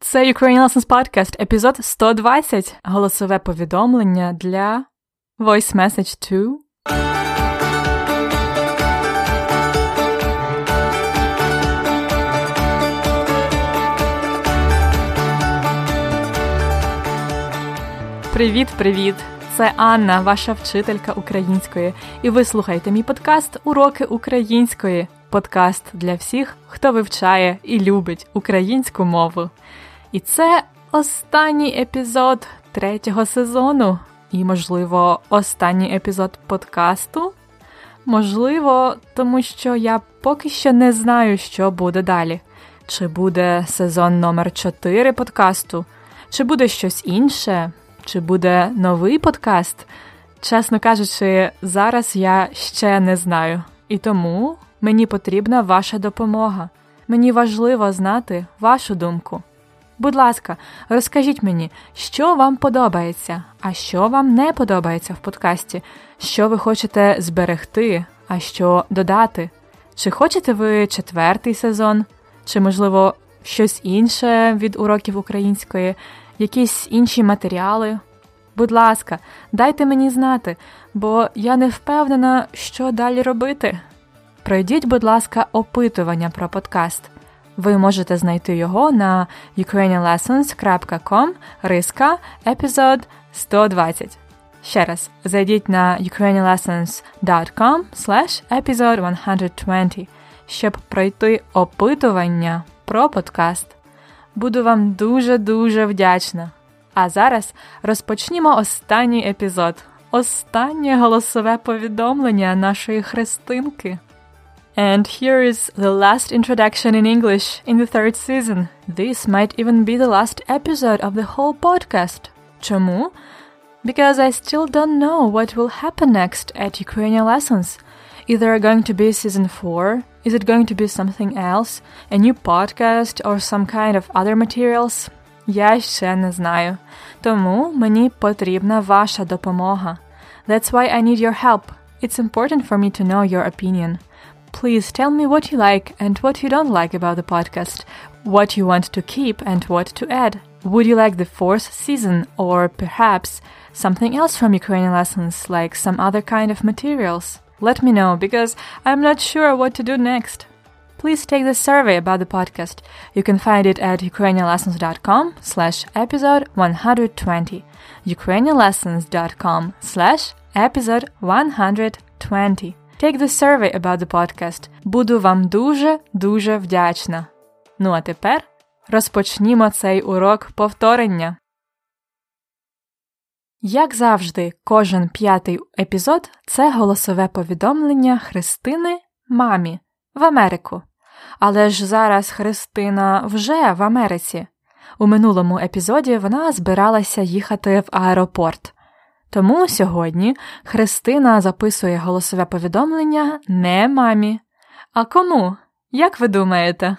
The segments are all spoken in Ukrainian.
Це Ukrainian Lessons Podcast, епізод 120. Голосове повідомлення для Voice Message 2. Привіт-привіт! Це Анна, ваша вчителька української, і ви слухаєте мій подкаст Уроки української. Подкаст для всіх, хто вивчає і любить українську мову. І це останній епізод третього сезону, і, можливо, останній епізод подкасту. Можливо, тому що я поки що не знаю, що буде далі. Чи буде сезон номер 4 подкасту, чи буде щось інше, чи буде новий подкаст. Чесно кажучи, зараз я ще не знаю. І тому мені потрібна ваша допомога. Мені важливо знати вашу думку. Будь ласка, розкажіть мені, що вам подобається, а що вам не подобається в подкасті, що ви хочете зберегти, а що додати. Чи хочете ви четвертий сезон, чи, можливо, щось інше від уроків української, якісь інші матеріали? Будь ласка, дайте мені знати, бо я не впевнена, що далі робити. Пройдіть, будь ласка, опитування про подкаст. Ви можете знайти його на ukrainianlessons.com риска епізод 120. Ще раз, зайдіть на ukrainianlessons.com slash episode 120, щоб пройти опитування про подкаст. Буду вам дуже-дуже вдячна. А зараз розпочнімо останній епізод. Останнє голосове повідомлення нашої хрестинки. And here is the last introduction in English in the third season. This might even be the last episode of the whole podcast. Чому? Because I still don't know what will happen next at Ukrainian lessons. Is there going to be season 4? Is it going to be something else? A new podcast or some kind of other materials? Я ще не знаю. Тому мені потрібна ваша допомога. That's why I need your help. It's important for me to know your opinion. Please tell me what you like and what you don't like about the podcast, what you want to keep and what to add. Would you like the fourth season or perhaps something else from Ukrainian lessons, like some other kind of materials? Let me know because I'm not sure what to do next. Please take the survey about the podcast. You can find it at ukrainianlessons.com slash episode 120. ukrainianlessons.com slash episode 120. Take the survey about the podcast. Буду вам дуже-дуже вдячна. Ну а тепер розпочнімо цей урок повторення. Як завжди, кожен п'ятий епізод це голосове повідомлення Христини мамі в Америку. Але ж зараз Христина вже в Америці. У минулому епізоді вона збиралася їхати в аеропорт. Тому сьогодні Христина записує голосове повідомлення не мамі. А кому? Як ви думаєте?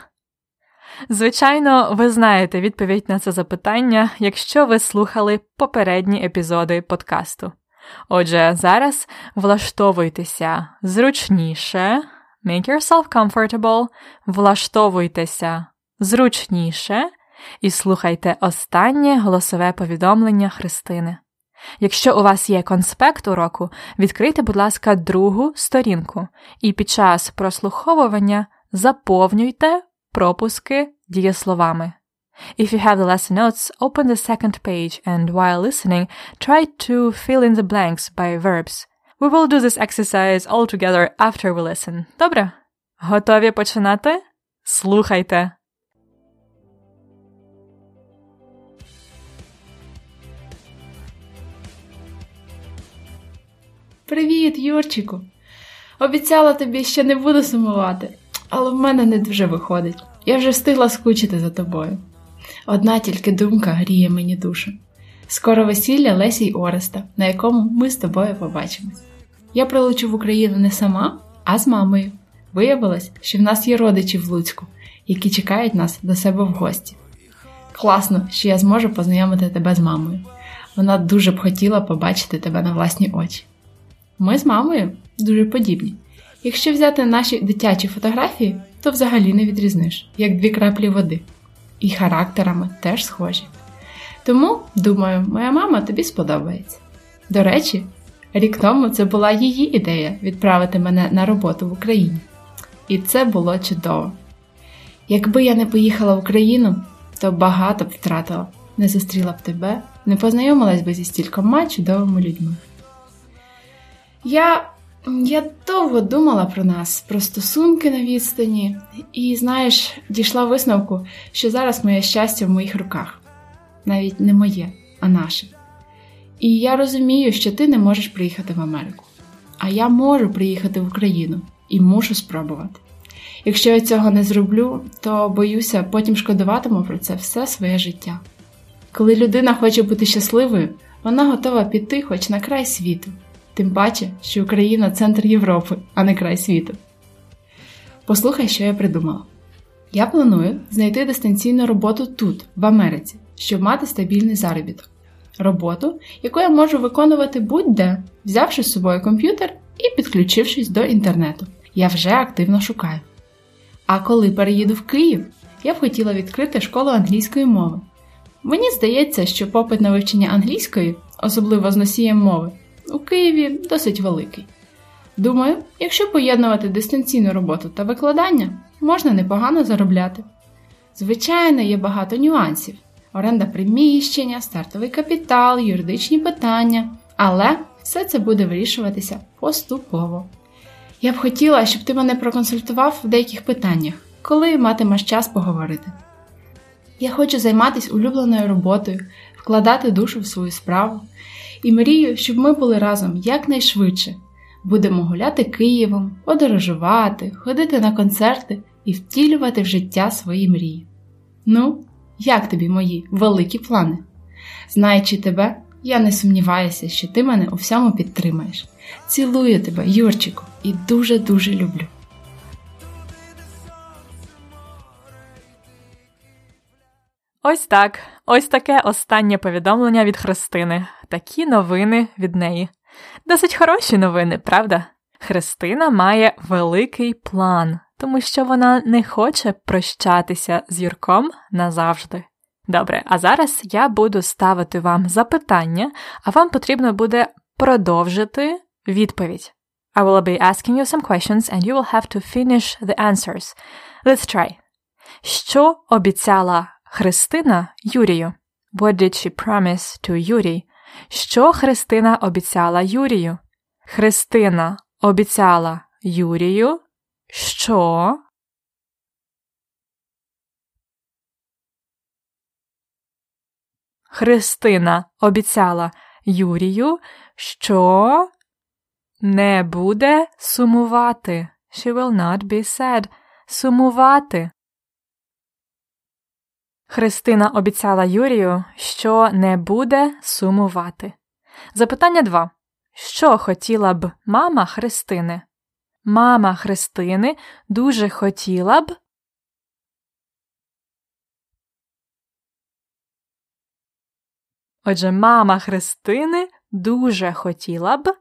Звичайно, ви знаєте відповідь на це запитання, якщо ви слухали попередні епізоди подкасту. Отже, зараз влаштовуйтеся зручніше, make yourself comfortable, влаштовуйтеся зручніше і слухайте останнє голосове повідомлення Христини. Якщо у вас є конспект уроку, відкрийте, будь ласка, другу сторінку і під час прослуховування заповнюйте пропуски дієсловами. If you have the lesson notes, open the second page and while listening, try to fill in the blanks by verbs. We will do this exercise all together after we listen. Добре? Готові починати? Слухайте! Привіт, Юрчику! Обіцяла тобі, що не буду сумувати, але в мене не дуже виходить. Я вже встигла скучити за тобою. Одна тільки думка гріє мені душу. Скоро весілля Лесі й Ореста, на якому ми з тобою побачимось. Я прилечу в Україну не сама, а з мамою. Виявилось, що в нас є родичі в Луцьку, які чекають нас до себе в гості. Класно, що я зможу познайомити тебе з мамою. Вона дуже б хотіла побачити тебе на власні очі. Ми з мамою дуже подібні. Якщо взяти наші дитячі фотографії, то взагалі не відрізниш, як дві краплі води. і характерами теж схожі. Тому, думаю, моя мама тобі сподобається. До речі, рік тому це була її ідея відправити мене на роботу в Україні. І це було чудово. Якби я не поїхала в Україну, то багато б втратила, не зустріла б тебе, не познайомилась би зі стількома чудовими людьми. Я я довго думала про нас, про стосунки на відстані, і, знаєш, дійшла висновку, що зараз моє щастя в моїх руках. Навіть не моє, а наше. І я розумію, що ти не можеш приїхати в Америку. А я можу приїхати в Україну і мушу спробувати. Якщо я цього не зроблю, то боюся, потім шкодуватиму про це все своє життя. Коли людина хоче бути щасливою, вона готова піти хоч на край світу, тим паче, що Україна центр Європи, а не край світу. Послухай, що я придумала. Я планую знайти дистанційну роботу тут, в Америці, щоб мати стабільний заробіток. Роботу, яку я можу виконувати будь-де, взявши з собою комп'ютер і підключившись до інтернету. Я вже активно шукаю. А коли переїду в Київ, я б хотіла відкрити школу англійської мови. Мені здається, що попит на вивчення англійської, особливо з носієм мови, у Києві досить великий. Думаю, якщо поєднувати дистанційну роботу та викладання, можна непогано заробляти. Звичайно, є багато нюансів: оренда приміщення, стартовий капітал, юридичні питання, але все це буде вирішуватися поступово. Я б хотіла, щоб ти мене проконсультував в деяких питаннях, коли матимеш час поговорити. Я хочу займатися улюбленою роботою, вкладати душу в свою справу і мрію, щоб ми були разом якнайшвидше. Будемо гуляти Києвом, подорожувати, ходити на концерти і втілювати в життя свої мрії. Ну, як тобі мої великі плани? Знаючи тебе, я не сумніваюся, що ти мене у всьому підтримаєш. Цілую тебе, Юрчику, і дуже-дуже люблю. Ось так. Ось таке останнє повідомлення від Христини. Такі новини від неї. Досить хороші новини, правда? Христина має великий план, тому що вона не хоче прощатися з Юрком назавжди. Добре, а зараз я буду ставити вам запитання, а вам потрібно буде продовжити відповідь. I will be asking you some questions and you will have to finish the answers. Let's try. Що обіцяла Христина Юрію? What did she promise to Юрій? Що Христина обіцяла Юрію? Христина обіцяла Юрію, що Христина обіцяла Юрію, що не буде сумувати. She will not be sad. Сумувати. Христина обіцяла Юрію, що не буде сумувати. Запитання 2. Що хотіла б мама Христини? Мама Христини дуже хотіла б. Отже, мама Христини дуже хотіла б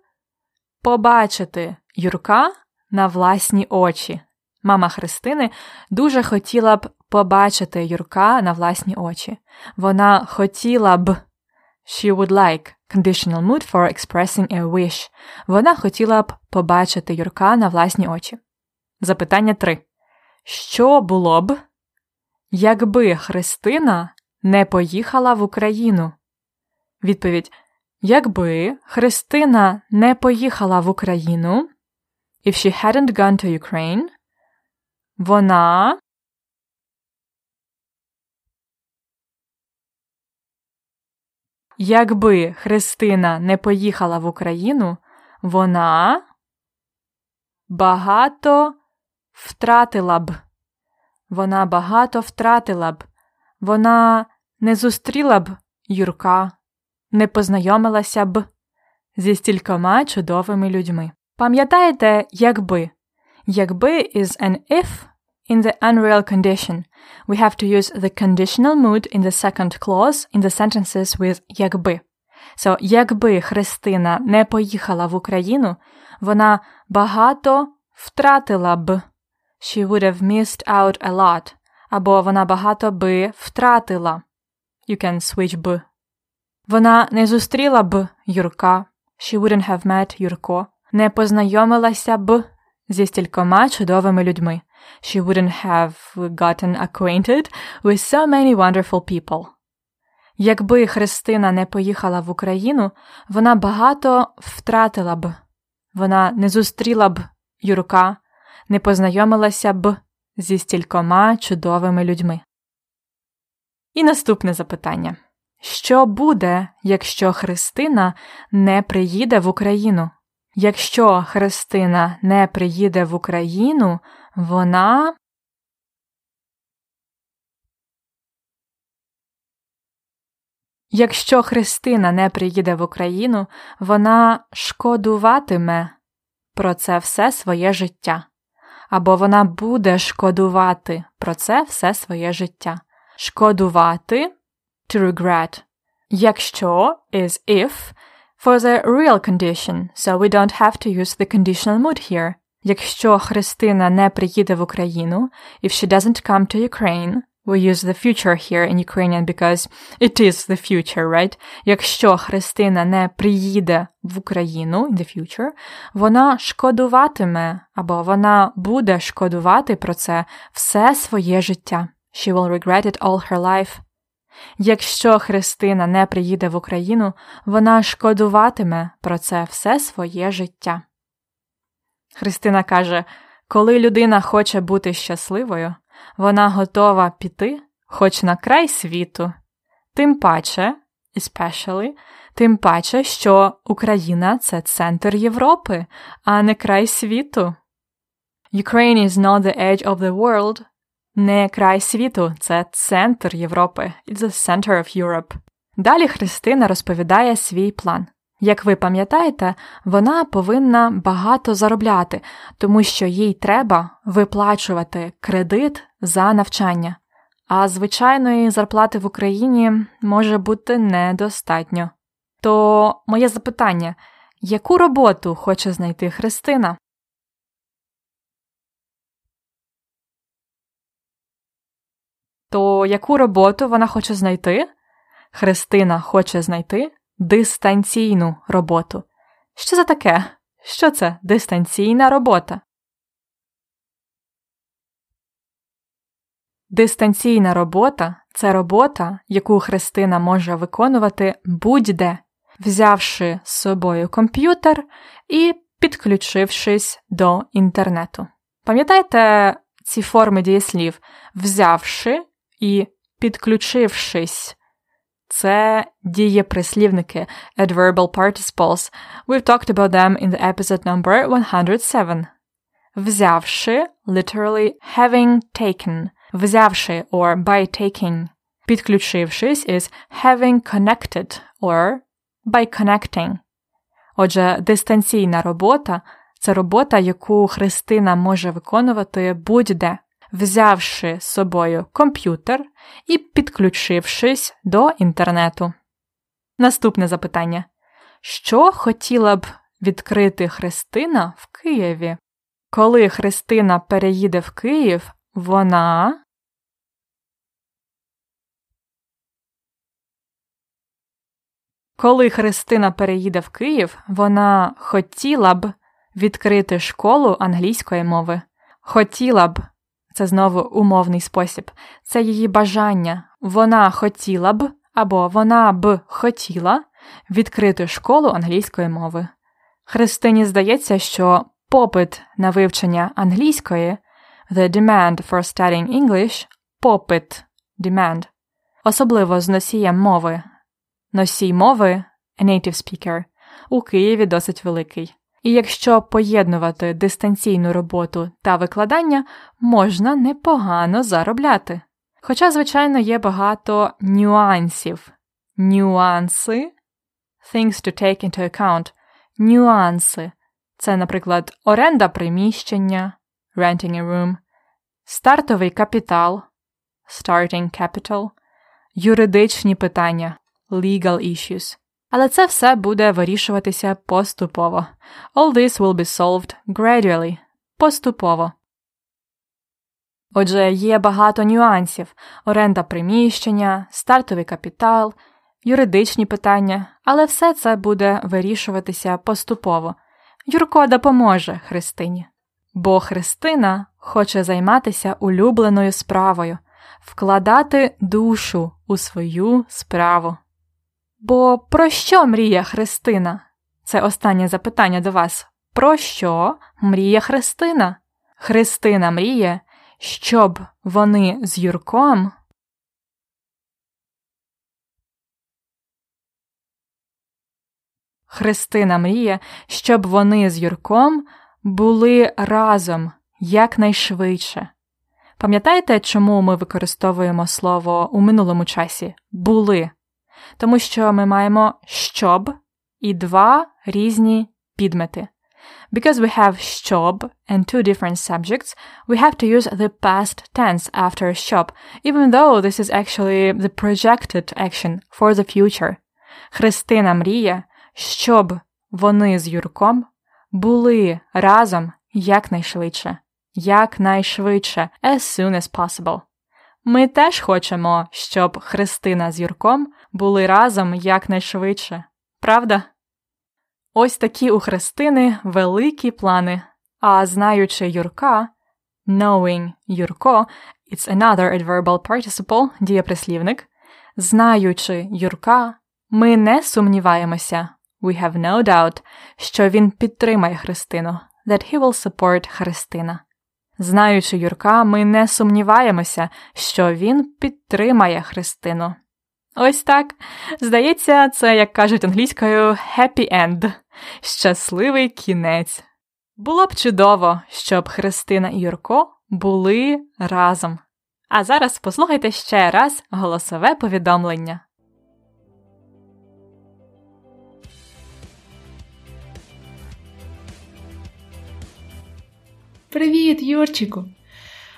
побачити Юрка на власні очі. Мама Христини дуже хотіла б побачити Юрка на власні очі. Вона хотіла б. She would like conditional mood for expressing a wish. Вона хотіла б побачити Юрка на власні очі. Запитання 3. Що було б, якби Христина не поїхала в Україну? Відповідь: Якби Христина не поїхала в Україну, if she hadn't gone to Ukraine, вона Якби Христина не поїхала в Україну, вона багато втратила б. Вона багато втратила б. Вона не зустріла б Юрка, не познайомилася б зі стількома чудовими людьми. Пам'ятаєте, якби? Якби is an if in the unreal condition. We have to use the conditional mood in the second clause in the sentences with якби. So, якби Христина не поїхала в Україну, вона багато втратила б. She would have missed out a lot. або вона багато би втратила. You can switch б. Вона не зустріла б Юрка. She wouldn't have met Юрко. Не познайомилася б зі стількома чудовими людьми. She wouldn't have gotten acquainted with so many wonderful people. Якби Христина не поїхала в Україну, вона багато втратила б. Вона не зустріла б Юрка, не познайомилася б зі стількома чудовими людьми. І наступне запитання Що буде, якщо Христина не приїде в Україну? Якщо Христина не приїде в Україну, вона. Якщо Христина не приїде в Україну, вона шкодуватиме про це все своє життя. Або вона буде шкодувати про це все своє життя. Шкодувати to regret. Якщо is if for the real condition, so we don't have to use the conditional mood here. Якщо Христина не приїде в Україну, if she doesn't come to Ukraine, we use the future here in Ukrainian because it is the future, right? Якщо Христина не приїде в Україну in the future, вона шкодуватиме або вона буде шкодувати про це все своє життя. She will regret it all her life. Якщо Христина не приїде в Україну, вона шкодуватиме про це все своє життя. Христина каже: коли людина хоче бути щасливою, вона готова піти хоч на край світу, тим паче, especially, тим паче, що Україна це центр Європи, а не край світу. Ukraine is not the edge of the world, не край світу, це центр Європи. It's the center of Europe. Далі Христина розповідає свій план. Як ви пам'ятаєте, вона повинна багато заробляти, тому що їй треба виплачувати кредит за навчання, а звичайної зарплати в Україні може бути недостатньо. То моє запитання яку роботу хоче знайти Христина? То яку роботу вона хоче знайти? Христина хоче знайти дистанційну роботу. Що це таке? Що це дистанційна робота? Дистанційна робота це робота, яку Христина може виконувати будь-де, взявши з собою комп'ютер і підключившись до інтернету. Пам'ятаєте ці форми дієслів взявши і підключившись. Це дієприслівники adverbal participles. We've talked about them in the episode number 107. Взявши, literally having taken. Взявши or by taking. Підключившись is having connected or by connecting. Отже, дистанційна робота це робота, яку Христина може виконувати будь-де взявши з собою комп'ютер і підключившись до інтернету. Наступне запитання: Що хотіла б відкрити Христина в Києві? Коли Христина переїде в Київ, вона. Коли Христина переїде в Київ, вона хотіла б відкрити школу англійської мови. Хотіла б це знову умовний спосіб, це її бажання. Вона хотіла б або вона б хотіла відкрити школу англійської мови. Христині здається, що попит на вивчення англійської the demand for studying English попит demand, особливо з носієм мови. Носій мови a native speaker у Києві досить великий. І якщо поєднувати дистанційну роботу та викладання, можна непогано заробляти. Хоча, звичайно, є багато нюансів. Нюанси things to take into account. Нюанси це, наприклад, оренда приміщення renting a room, стартовий капітал starting capital, юридичні питання legal issues. Але це все буде вирішуватися поступово. All this will be solved gradually. Поступово. Отже, є багато нюансів: оренда приміщення, стартовий капітал, юридичні питання, але все це буде вирішуватися поступово. Юрко допоможе Христині. Бо Христина хоче займатися улюбленою справою, вкладати душу у свою справу. Бо про що мріє Христина? Це останнє запитання до вас. Про що мріє Христина? Христина мріє, щоб вони з Юрком. Христина мріє, щоб вони з Юрком були разом якнайшвидше. Пам'ятаєте, чому ми використовуємо слово у минулому часі були? Тому що ми маємо щоб і два різні підмети. Because we have щоб and two different subjects, we have to use the past tense after щоб, even though this is actually the projected action for the future. Христина мріє, щоб вони з Юрком були разом якнайшвидше, якнайшвидше, as soon as possible. Ми теж хочемо, щоб Христина з Юрком були разом якнайшвидше, правда? Ось такі у Христини великі плани. А знаючи Юрка, knowing Юрко, it's another adverbal participle, дієприслівник, знаючи Юрка, ми не сумніваємося, we have no doubt, що він підтримає Христину, that he will support Христина. Знаючи Юрка, ми не сумніваємося, що він підтримає Христину. Ось так. Здається, це, як кажуть англійською, happy end щасливий кінець. Було б чудово, щоб Христина і Юрко були разом. А зараз послухайте ще раз голосове повідомлення. Привіт, Юрчику!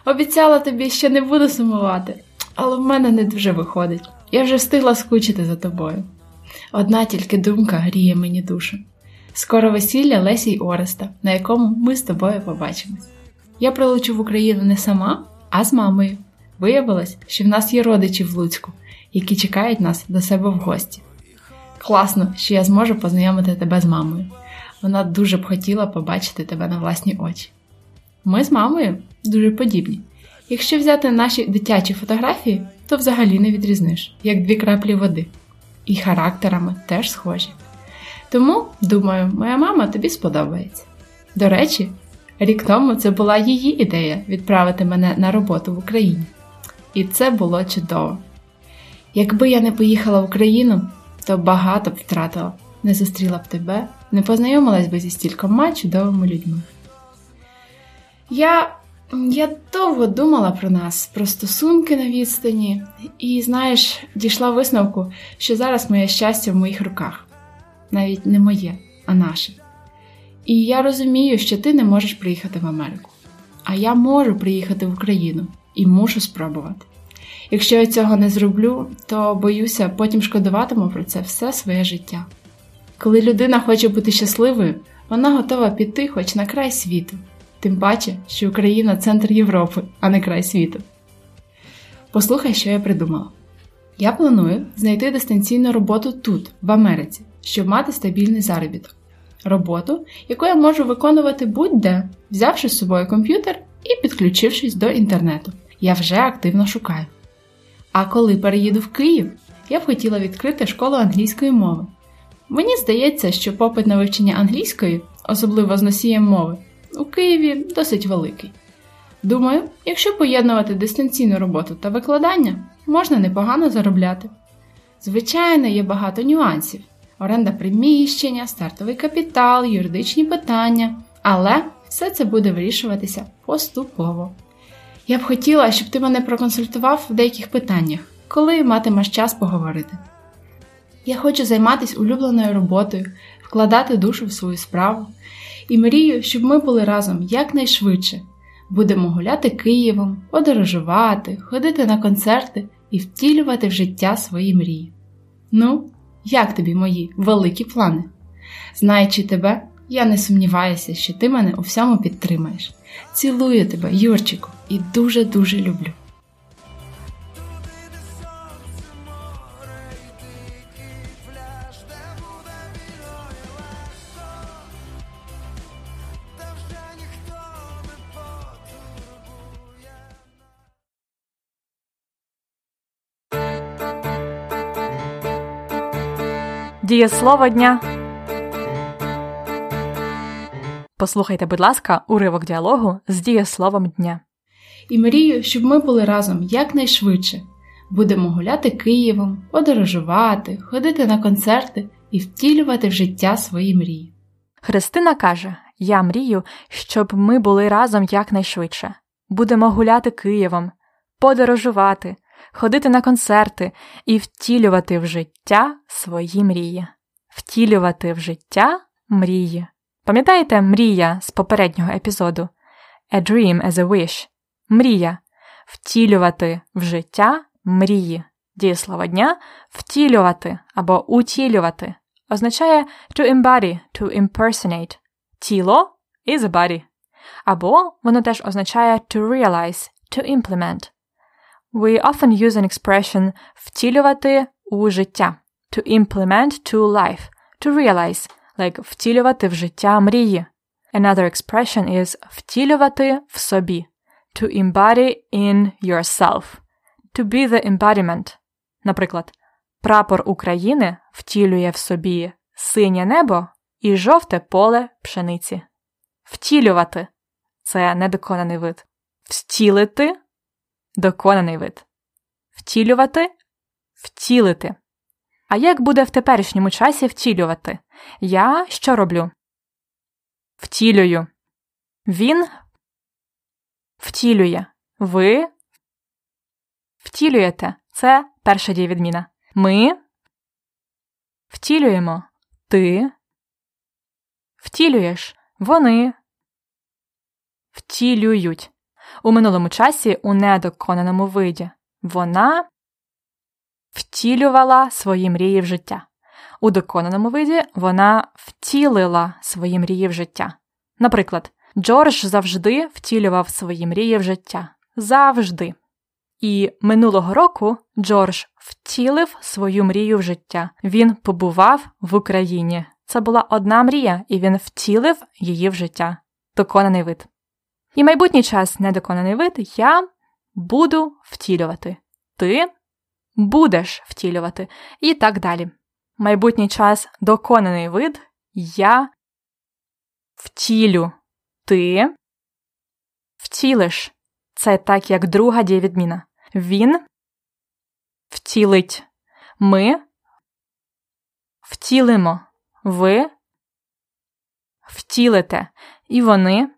Обіцяла тобі, що не буду сумувати, але в мене не дуже виходить. Я вже встигла скучити за тобою. Одна тільки думка гріє мені душу. Скоро весілля Лесі й Ореста, на якому ми з тобою побачимось. Я прилечу в Україну не сама, а з мамою. Виявилось, що в нас є родичі в Луцьку, які чекають нас до себе в гості. Класно, що я зможу познайомити тебе з мамою. Вона дуже б хотіла побачити тебе на власні очі. Ми з мамою дуже подібні. Якщо взяти наші дитячі фотографії, то взагалі не відрізниш, як дві краплі води. І характерами теж схожі. Тому, думаю, моя мама тобі сподобається. До речі, рік тому це була її ідея відправити мене на роботу в Україні. І це було чудово. Якби я не поїхала в Україну, то багато б втратила, не зустріла б тебе, не познайомилась би зі стількома чудовими людьми. Я я довго думала про нас, про стосунки на відстані, і, знаєш, дійшла висновку, що зараз моє щастя в моїх руках. Навіть не моє, а наше. І я розумію, що ти не можеш приїхати в Америку. А я можу приїхати в Україну і мушу спробувати. Якщо я цього не зроблю, то боюся, потім шкодуватиму про це все своє життя. Коли людина хоче бути щасливою, вона готова піти хоч на край світу. Тим паче, що Україна центр Європи, а не край світу. Послухай, що я придумала. Я планую знайти дистанційну роботу тут, в Америці, щоб мати стабільний заробіток. Роботу, яку я можу виконувати будь-де, взявши з собою комп'ютер і підключившись до інтернету. Я вже активно шукаю. А коли переїду в Київ, я б хотіла відкрити школу англійської мови. Мені здається, що попит на вивчення англійської, особливо з носієм мови, у Києві досить великий. Думаю, якщо поєднувати дистанційну роботу та викладання, можна непогано заробляти. Звичайно, є багато нюансів: оренда приміщення, стартовий капітал, юридичні питання, але все це буде вирішуватися поступово. Я б хотіла, щоб ти мене проконсультував в деяких питаннях, коли матимеш час поговорити. Я хочу займатися улюбленою роботою, вкладати душу в свою справу і мрію, щоб ми були разом якнайшвидше. Будемо гуляти Києвом, подорожувати, ходити на концерти і втілювати в життя свої мрії. Ну, як тобі мої великі плани? Знаючи тебе, я не сумніваюся, що ти мене у всьому підтримаєш. Цілую тебе, Юрчику! і дуже-дуже люблю. Дієслово дня. Послухайте, будь ласка, уривок діалогу з дієсловом дня. І мрію, щоб ми були разом якнайшвидше. Будемо гуляти Києвом, подорожувати, ходити на концерти і втілювати в життя свої мрії. Христина каже: Я мрію, щоб ми були разом якнайшвидше. Будемо гуляти Києвом, подорожувати, ходити на концерти і втілювати в життя свої мрії. Втілювати в життя мрії. Пам'ятаєте мрія з попереднього епізоду? A dream as a wish. Мрія. Втілювати в життя мрії. Дієслово дня втілювати або утілювати означає to embody, to impersonate. Тіло is a body. Або воно теж означає to realize, to implement. We often use an expression втілювати у життя, to implement to life, to realize, like втілювати в життя мрії. Another expression is втілювати в собі, to embody in yourself, to be the embodiment. Наприклад, прапор України втілює в собі синє небо і жовте поле пшениці. Втілювати це недоконаний вид. Втілити доконаний вид. Втілювати втілити. А як буде в теперішньому часі втілювати? Я що роблю? Втілюю. Він втілює. Ви втілюєте. Це перша дієвідміна. Ми втілюємо. Ти втілюєш. Вони втілюють. У минулому часі у недоконаному виді. Вона втілювала свої мрії в життя. У доконаному виді вона втілила свої мрії в життя. Наприклад, Джордж завжди втілював свої мрії в життя. Завжди. І минулого року Джордж втілив свою мрію в життя. Він побував в Україні. Це була одна мрія, і він втілив її в життя. Доконаний вид. І майбутній час недоконаний вид я буду втілювати. Ти будеш втілювати. І так далі. Майбутній час доконаний вид я втілю. Ти втілиш. Це так, як друга дієвідміна. Він втілить. Ми втілимо. Ви втілите. І вони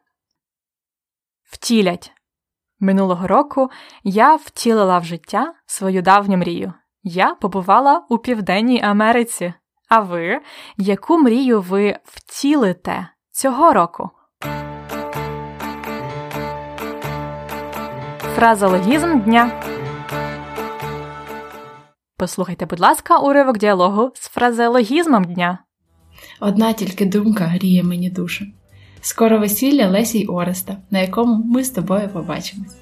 втілять. Минулого року я втілила в життя свою давню мрію. Я побувала у Південній Америці. А ви, яку мрію ви втілите цього року? Фразологізм дня. Послухайте, будь ласка, уривок діалогу з фразеологізмом дня. Одна тільки думка гріє мені душу. Скоро весілля Лесі й Ореста, на якому ми з тобою побачимось.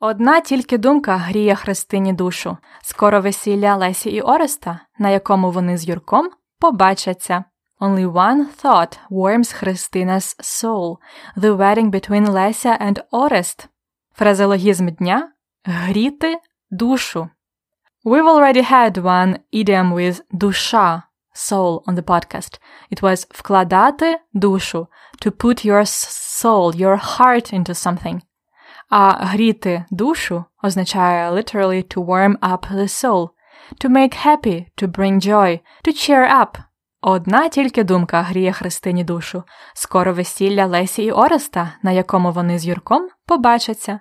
Одна тільки думка гріє Христині душу. Скоро весілля Лесі і Ореста, на якому вони з Юрком побачаться. Only one thought warms Christina's soul. The wedding between Lesia and Orest. Фразеологізм дня гріти душу. We've already had one idiom with душа soul on the podcast. It was вкладати душу, to put your soul, your heart into something. А гріти душу означає literally to warm up the soul, to make happy, to bring joy, to cheer up. Одна тільки думка гріє Христині душу. Скоро весілля Лесі і Ореста, на якому вони з Юрком побачаться.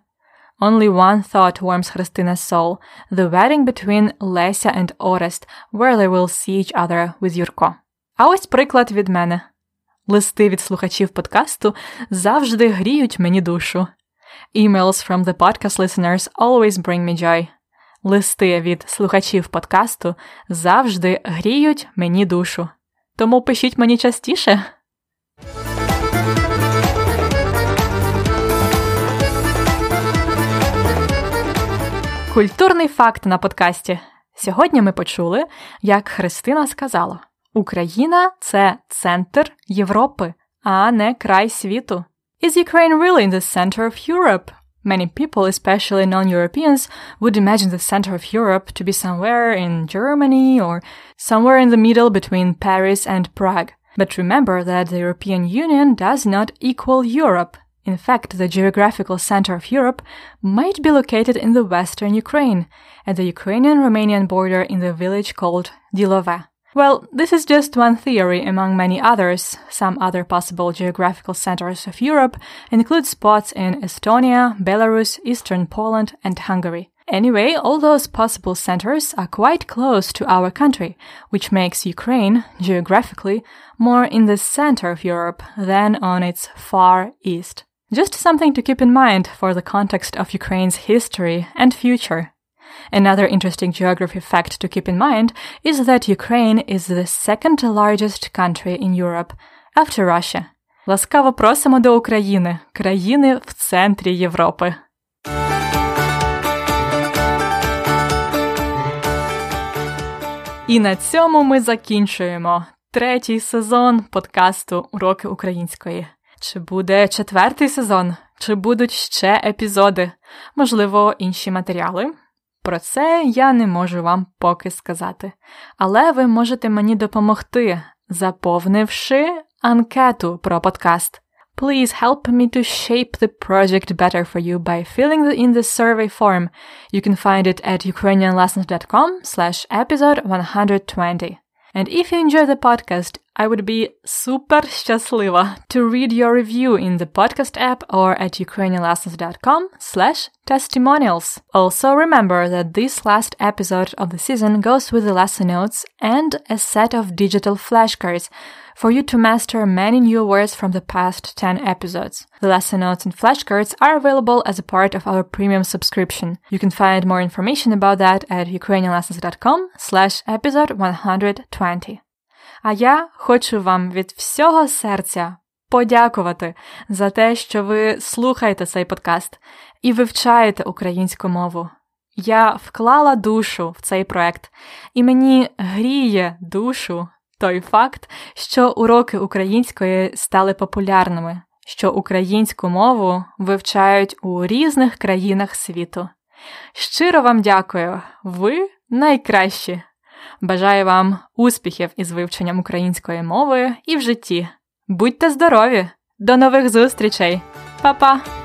Only one thought warms Christina's soul, the wedding between Lesia and Orest, where they will see each other with Юрко. А ось приклад від мене. Листи від слухачів подкасту завжди гріють мені душу. Emails from the podcast listeners always bring me joy. Листи від слухачів подкасту завжди гріють мені душу. Тому пишіть мені частіше. Культурний факт на подкасті. Сьогодні ми почули, як Христина сказала: Україна це центр Європи, а не край світу. Is Ukraine really in the center of Europe? Many people, especially non-Europeans, would imagine the center of Europe to be somewhere in Germany or somewhere in the middle between Paris and Prague. But remember that the European Union does not equal Europe. In fact, the geographical center of Europe might be located in the western Ukraine, at the Ukrainian-Romanian border in the village called Dilova. Well, this is just one theory among many others. Some other possible geographical centers of Europe include spots in Estonia, Belarus, eastern Poland, and Hungary. Anyway, all those possible centers are quite close to our country, which makes Ukraine, geographically, more in the center of Europe than on its far east. Just something to keep in mind for the context of Ukraine's history and future. Another interesting geography fact to keep in mind is that Ukraine is the second largest country in Europe after Russia. Ласкаво просимо до України, країни в центрі Європи. І на цьому ми закінчуємо третій сезон подкасту Уроки української. Чи буде четвертий сезон, чи будуть ще епізоди, можливо, інші матеріали? Про це я не можу вам поки сказати. Але ви можете мені допомогти, заповнивши анкету про подкаст. Please help me to shape the project better for you by filling in the survey form. You can find it at ukrainianlessons.com slash episode 120. And if you enjoy the podcast, I would be super щаслива to read your review in the podcast app or at ukrainianlessons.com slash testimonials. Also remember that this last episode of the season goes with the lesson notes and a set of digital flashcards for you to master many new words from the past 10 episodes. The lesson notes and flashcards are available as a part of our premium subscription. You can find more information about that at ukrainianlessons.com slash episode 120. А я хочу вам від всього серця подякувати за те, що ви слухаєте цей подкаст і вивчаєте українську мову. Я вклала душу в цей проект, і мені гріє душу той факт, що уроки української стали популярними, що українську мову вивчають у різних країнах світу. Щиро вам дякую, ви найкращі! Бажаю вам успіхів із вивченням української мови і в житті. Будьте здорові! До нових зустрічей! Па-па!